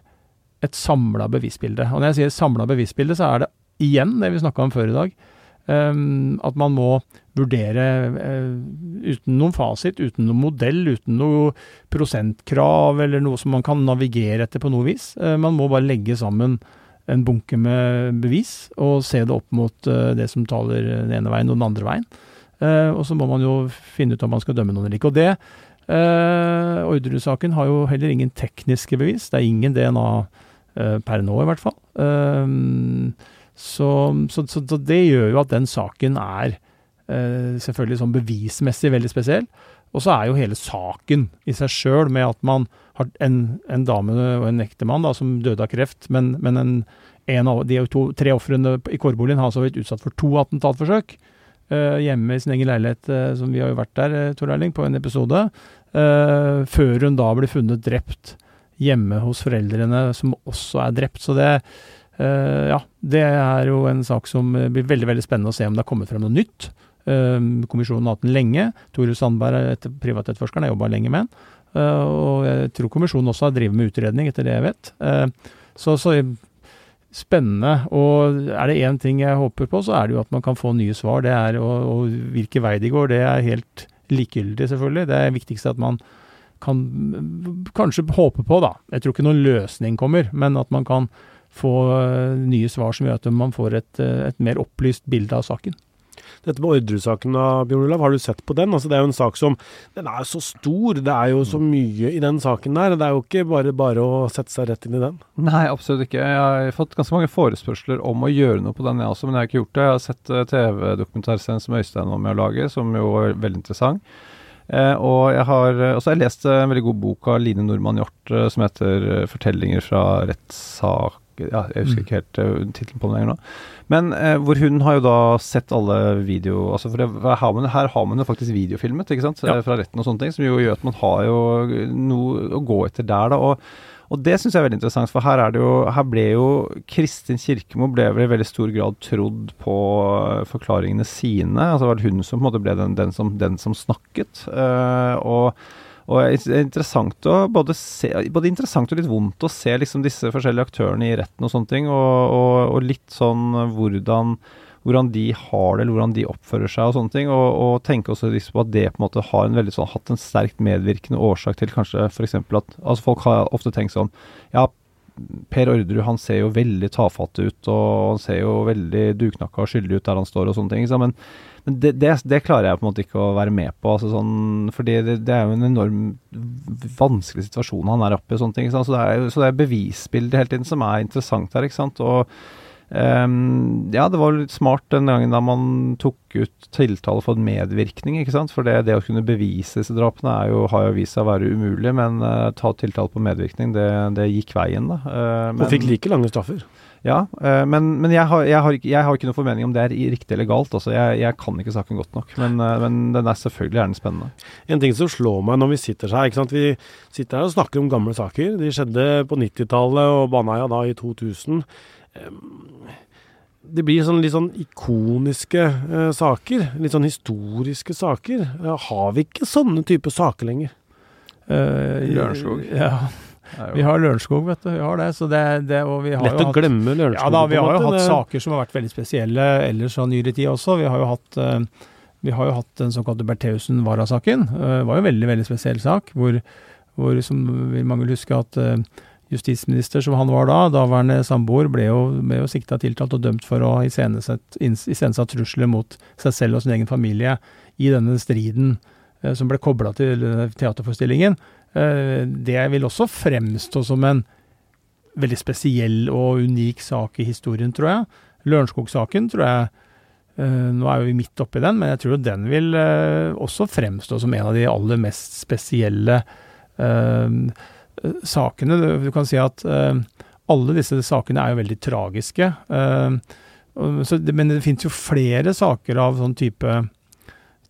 et samla bevisbilde. Og når jeg sier samla bevisbilde, så er det igjen det vi snakka om før i dag. Um, at man må vurdere uh, uten noen fasit, uten noen modell, uten noe prosentkrav eller noe som man kan navigere etter på noe vis. Uh, man må bare legge sammen en bunke med bevis og se det opp mot uh, det som taler den ene veien og den andre veien. og så må man jo finne ut om man skal dømme noen eller ikke. Og det Orderud-saken har jo heller ingen tekniske bevis. Det er ingen DNA Eh, per nå, i hvert fall. Um, så, så, så, det gjør jo at den saken er uh, selvfølgelig sånn bevismessig veldig spesiell. Og så er jo hele saken i seg sjøl, med at man har en, en dame og en ektemann da, som døde av kreft, men, men en, en av de to, tre ofrene i kårboligen har så vidt utsatt for to attentatforsøk. Uh, hjemme i sin egen leilighet, uh, som vi har jo vært der, Tor Erling, på en episode. før hun da blir funnet drept hjemme hos foreldrene, som også er drept. Så det, uh, ja, det er jo en sak som blir veldig veldig spennende å se om det har kommet frem noe nytt. Uh, kommisjonen har hatt den lenge. Tore Sandberg, etter privatetterforskeren, har jobba lenge med den. Og jeg tror kommisjonen også har drevet med utredning, etter det jeg vet. så, så spennende. Og er det én ting jeg håper på, så er det jo at man kan få nye svar. Det er, og, og hvilken vei de går, det er helt likegyldig, selvfølgelig. Det er viktigst at man kan kanskje håpe på, da. Jeg tror ikke noen løsning kommer, men at man kan få nye svar som gjør at man får et, et mer opplyst bilde av saken. Dette med Orderud-saken, Bjørn Olav, har du sett på den? Altså, det er jo en sak som Den er så stor, det er jo så mye i den saken der. Det er jo ikke bare bare å sette seg rett inn i den. Nei, absolutt ikke. Jeg har fått ganske mange forespørsler om å gjøre noe på den, jeg også, men jeg har ikke gjort det. Jeg har sett uh, TV-dokumentarserien som Øystein var med å lage, som jo var veldig interessant. Eh, og jeg har også jeg lest en veldig god bok av Line Nordmann Hjort eh, som heter 'Fortellinger fra rettssak' ja, Jeg husker mm. ikke helt uh, tittelen på den lenger nå. Men uh, hvor hun har jo da sett alle video... Altså for det, her, man, her har man jo faktisk videofilmet ikke sant, ja. fra retten og sånne ting, som jo gjør at man har jo noe å gå etter der, da. og og det syns jeg er veldig interessant, for her, er det jo, her ble jo Kristin Kirkemo ble vel i veldig stor grad trodd på forklaringene sine. Altså det var hun som på en måte ble den, den, som, den som, snakket. Uh, og og det er interessant å både se Både interessant og litt vondt å se liksom disse forskjellige aktørene i retten og sånne ting, og, og, og litt sånn hvordan, hvordan de har det, eller hvordan de oppfører seg og sånne ting. Og, og tenke også liksom på at det på en måte har en veldig sånn, hatt en sterkt medvirkende årsak til kanskje f.eks. at altså Folk har ofte tenkt sånn Ja, Per Orderud han ser jo veldig tafatt ut, og han ser jo veldig duknakka og skyldig ut der han står og sånne ting. Men men det, det, det, klarer jeg på en måte ikke å være med på. Altså sånn, fordi det, det, er jo en enorm vanskelig situasjon han er oppe i. og sånne ting, så det, er, så er bevisbildet hele tiden som er interessant her. ikke sant, og um, ja, det var litt smart den gangen da man tok ut tiltale for medvirkning. ikke sant, For det, å kunne bevise disse drapene er jo, har jo vist seg å være umulig. Men uh, ta tiltale på medvirkning, det, gikk veien, da. Uh, men, og fikk like lange straffer? Ja, uh, men, men jeg, har, jeg, har, jeg, har, ikke noe formening om det er riktig eller galt. Altså. Jeg, jeg kan ikke saken godt nok. Men, men den er selvfølgelig gjerne spennende. En ting som slår meg når vi sitter her ikke sant? Vi sitter her og snakker om gamle saker. De skjedde på 90-tallet og Baneheia da i 2000. Det blir sånn, litt sånn ikoniske eh, saker. Litt sånn historiske saker. har vi ikke sånne type saker lenger? Uh, Lørenskog. Ja. Vi har Lørenskog, vet du. Vi har det. Så det, det og vi har Lett å glemme Lørenskog. Ja da, vi har jo hatt saker som har vært veldig spesielle ellers av nyere tid også. Vi har jo hatt, uh, vi har jo hatt den såkalte Bertheussen-Wara-saken. Uh, det var jo en veldig, veldig spesiell sak, hvor, hvor som vil mange vil huske at uh, justisminister som han var da, daværende samboer, ble jo, ble jo sikta, tiltalt og dømt for å ha iscenesatt trusler mot seg selv og sin egen familie i denne striden som ble kobla til teaterforestillingen. Eh, det vil også fremstå som en veldig spesiell og unik sak i historien, tror jeg. Lørenskog-saken tror jeg eh, Nå er vi midt oppi den, men jeg tror den vil eh, også fremstå som en av de aller mest spesielle sakene. Du kan si at alle disse sakene er jo veldig tragiske. Men det finnes jo flere saker av sånn type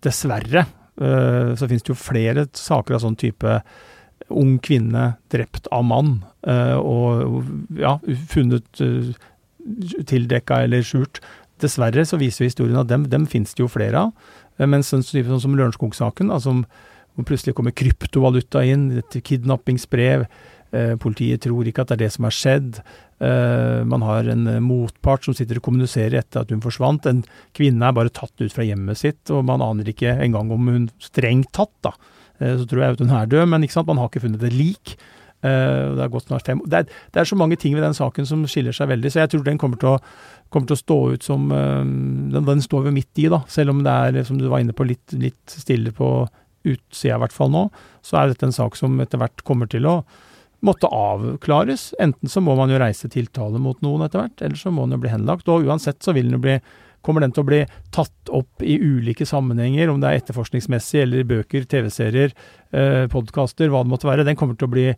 Dessverre så finnes det jo flere saker av sånn type ung kvinne drept av mann, eh, og ja, funnet tildekka eller skjult. Dessverre så viser historien at dem, dem finnes det jo flere av. Eh, mens sånn, sånn som Lørenskog-saken, altså, hvor plutselig kommer kryptovaluta inn, et kidnappingsbrev. Eh, politiet tror ikke at det er det som har skjedd. Eh, man har en motpart som sitter og kommuniserer etter at hun forsvant. En kvinne er bare tatt ut fra hjemmet sitt, og man aner ikke engang om hun strengt tatt da, Eh, så tror jeg at hun er død, men man har ikke funnet et lik. Det, er. Det er, det er, så mange ting ved den saken som skiller seg veldig, så jeg tror den kommer til å, kommer til å stå ut som den, den, står vi midt i, da. Selv om det er, som du var inne på, litt, litt stille på utsida i hvert fall nå, så er dette en sak som etter hvert kommer til å måtte avklares. Enten så må man jo reise tiltale mot noen etter hvert, eller så må den jo bli henlagt. Og uansett så vil den jo bli kommer den til å bli tatt opp i ulike sammenhenger, om det er etterforskningsmessig eller bøker, TV-serier, eh, podkaster, hva det måtte være. Den kommer til å bli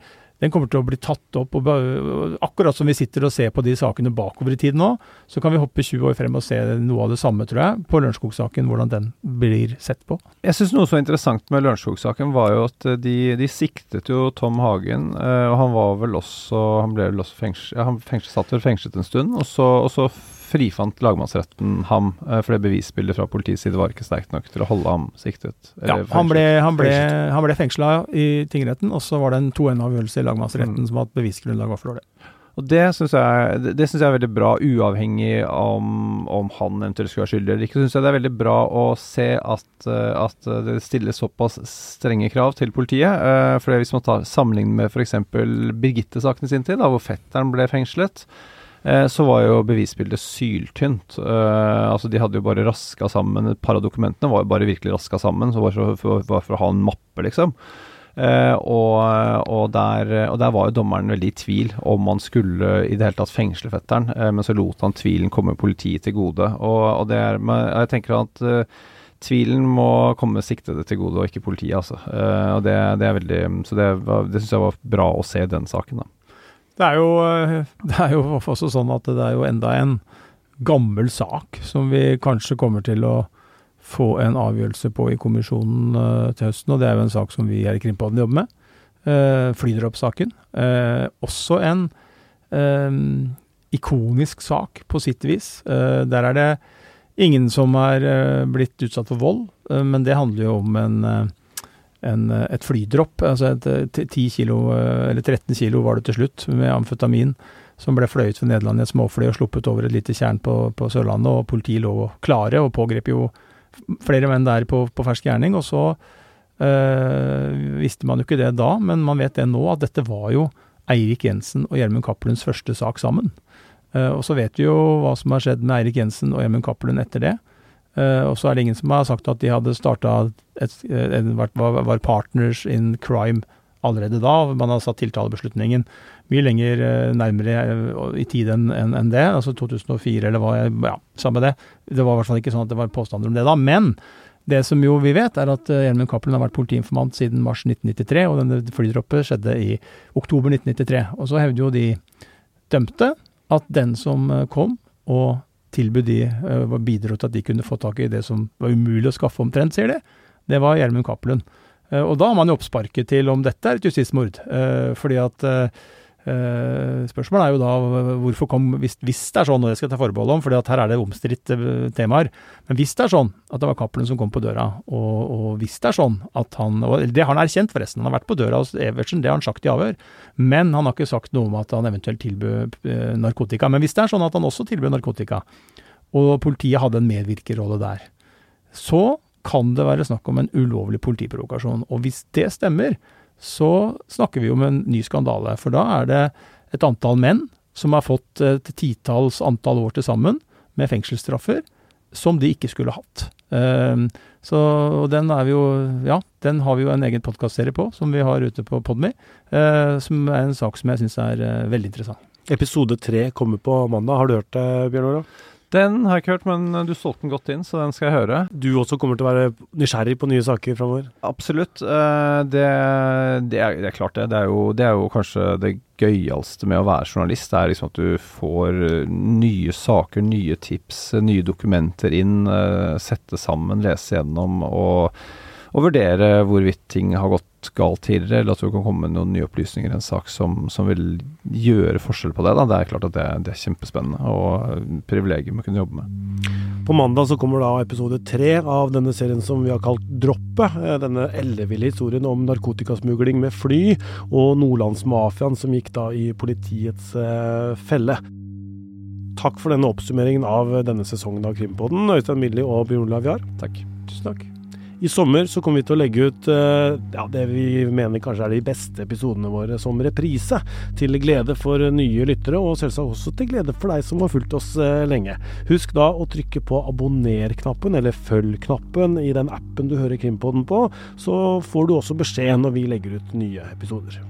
den kommer til å bli tatt opp. Og, akkurat som vi sitter og ser på de sakene bakover i tid nå, så kan vi hoppe 20 år frem og se noe av det samme, tror jeg, på Lørenskog-saken, hvordan den blir sett på. Jeg syns noe så interessant med Lørenskog-saken var jo at de, de, siktet jo Tom Hagen, eh, og han var vel også Han ble vel også fengslet, ja, han fengslet, satt vel fengslet en stund, og så, og så frifant lagmannsretten ham, eh, fordi bevisbildet fra politiets side var ikke sterkt nok til å holde ham siktet. Ja, han ble, han ble, han ble fengsla i tingretten, og så var det en 2-1-avgjørelse i lagmannsretten mm. som at bevisgrunnlaget var for dårlig. Og det syns jeg, det synes jeg er veldig bra, uavhengig om, om han eventuelt skulle være skyldig eller ikke. Så syns jeg det er veldig bra å se at, eh, at det stilles såpass strenge krav til politiet. Uh, for Hvis man tar sammenligner med f.eks. Birgitte-saken i sin tid, da, hvor fetteren ble fengslet, så var jo bevisbildet syltynt. Uh, altså De hadde jo bare raska sammen Et par av dokumentene var jo bare virkelig raska sammen, så var det for, for, for å ha en mappe, liksom. Uh, og, og, der, og, der, var jo dommeren veldig i tvil om man skulle i det hele tatt fengsle fetteren, uh, men så lot han tvilen komme politiet til gode. Og, og det er, jeg tenker at tvilen må komme siktede til gode, og ikke politiet, altså. og det, det, er veldig Så det, var, det syns jeg var bra å se i den saken, da. Det er, jo, det er jo også sånn at det er jo enda en gammel sak som vi kanskje kommer til å få en avgjørelse på i kommisjonen uh, til høsten, og det er jo en sak som vi her i Krimpodden jobber med. Uh, Flydropp-saken. Uh, også en ikonisk sak, på sitt vis. der er det ingen som er blitt utsatt for vold, men det handler jo om en, en, et flydropp. Altså et, 10 kilo, eller 13 kilo var det til slutt, med amfetamin som ble fløyet fra Nederland i et småfly og sluppet over et lite tjern på, på Sørlandet, og politiet lå klare og pågrep jo flere menn der på, på fersk gjerning. Og så øh, visste man jo ikke det da, men man vet det nå, at dette var jo Eirik Jensen og Gjermund Cappelunds første sak sammen. Uh, og så vet vi jo hva som har skjedd med Eirik Jensen og Gjermund Cappelund etter det. Uh, og så er det ingen som har sagt at de hadde starta var, var partners in crime allerede da. Man har satt tiltalebeslutningen mye lenger uh, nærmere i tid enn en, det, altså 2004 eller hva Ja, samme det. Det var i hvert fall ikke sånn at det var påstander om det da. Men det som jo vi vet, er at Gjermund Cappelen har vært politiinformant siden mars 1993, og denne flydroppet skjedde i oktober 1993. Og så hevder jo de dømte at den som kom og tilbød de, uh, bidro til at de kunne få tak i det som var umulig å skaffe omtrent, sier de, det var Gjermund Cappelen. Og da har man jo oppsparket til om dette er et justismord. Fordi at spørsmålet er jo da hvorfor kom hvis, hvis, det er sånn, og det skal jeg ta forbehold om, for her er det omstridte uh, temaer, men hvis det er sånn at det var Cappelen som kom på døra, og, og, hvis det er sånn at han og Det har han erkjent, forresten. Han har vært på døra hos Evertsen, det har han sagt i avhør. Men han har ikke sagt noe om at han eventuelt tilbød uh, narkotika. Men hvis det er sånn at han også tilbød narkotika, og politiet hadde en medvirkerrolle der, så kan det være snakk om en ulovlig politiprovokasjon. Og hvis det stemmer, så snakker vi om en ny skandale. For da er det et antall menn som har fått et titalls antall år til sammen med fengselsstraffer som de ikke skulle hatt. Uh, så den er vi jo Ja, den har vi jo en egen podkastserie på, som vi har ute på Podme. Uh, som er en sak som jeg syns er uh, veldig interessant. Episode tre kommer på mandag. Har du hørt det, Bjørn Olav? Den har jeg ikke hørt, men du solgte den godt inn, så den skal jeg høre. Du også kommer til å være nysgjerrig på nye saker framover? Absolutt. Eh, det, det, er, det, er, klart det. Det er, jo, det er, jo, kanskje det gøyeste med å være journalist. Det er liksom at du får nye saker, nye tips, nye dokumenter inn. Eh, sette sammen, lese gjennom og og vurdere hvorvidt ting har gått galt tidligere, eller at du kan komme med noen nye opplysninger i en sak som, som, vil gjøre forskjell på det. Da. Det er klart at det, det er kjempespennende og privilegium å kunne jobbe med. På mandag så kommer da episode tre av denne serien som vi har kalt Droppet. Denne elleville historien om narkotikasmugling med fly, og Nordlandsmafiaen som gikk da i politiets eh, felle. Takk for denne oppsummeringen av denne sesongen av Krimpodden, Øystein Milli og Bjørn Olav Jahr. Takk. Tusen takk. I sommer så kommer vi til å legge ut uh, ja, det vi mener kanskje er de beste episodene våre som reprise. Til glede for nye lyttere, og selvsagt også til glede for deg som har fulgt oss uh, lenge. Husk da å trykke på abonner-knappen, eller følg-knappen, i den appen du hører Krimpodden på, så får du også beskjed når vi legger ut nye episoder.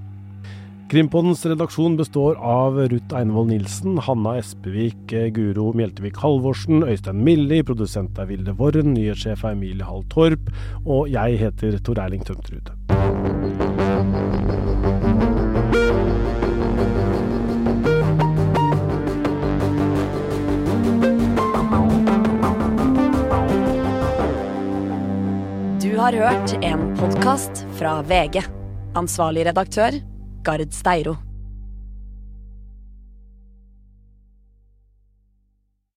Krimpoddens redaksjon består av Ruth Einevold Nilsen, Hanna Espevik, Guro Mjeltevik Halvorsen, Øystein Milli, produsent er Vilde Worren, nyhetssjef er Emilie Hall Torp, og jeg heter Tor Erling Tømterud. Du har hørt en podkast fra VG. Ansvarlig redaktør Gard Steiro.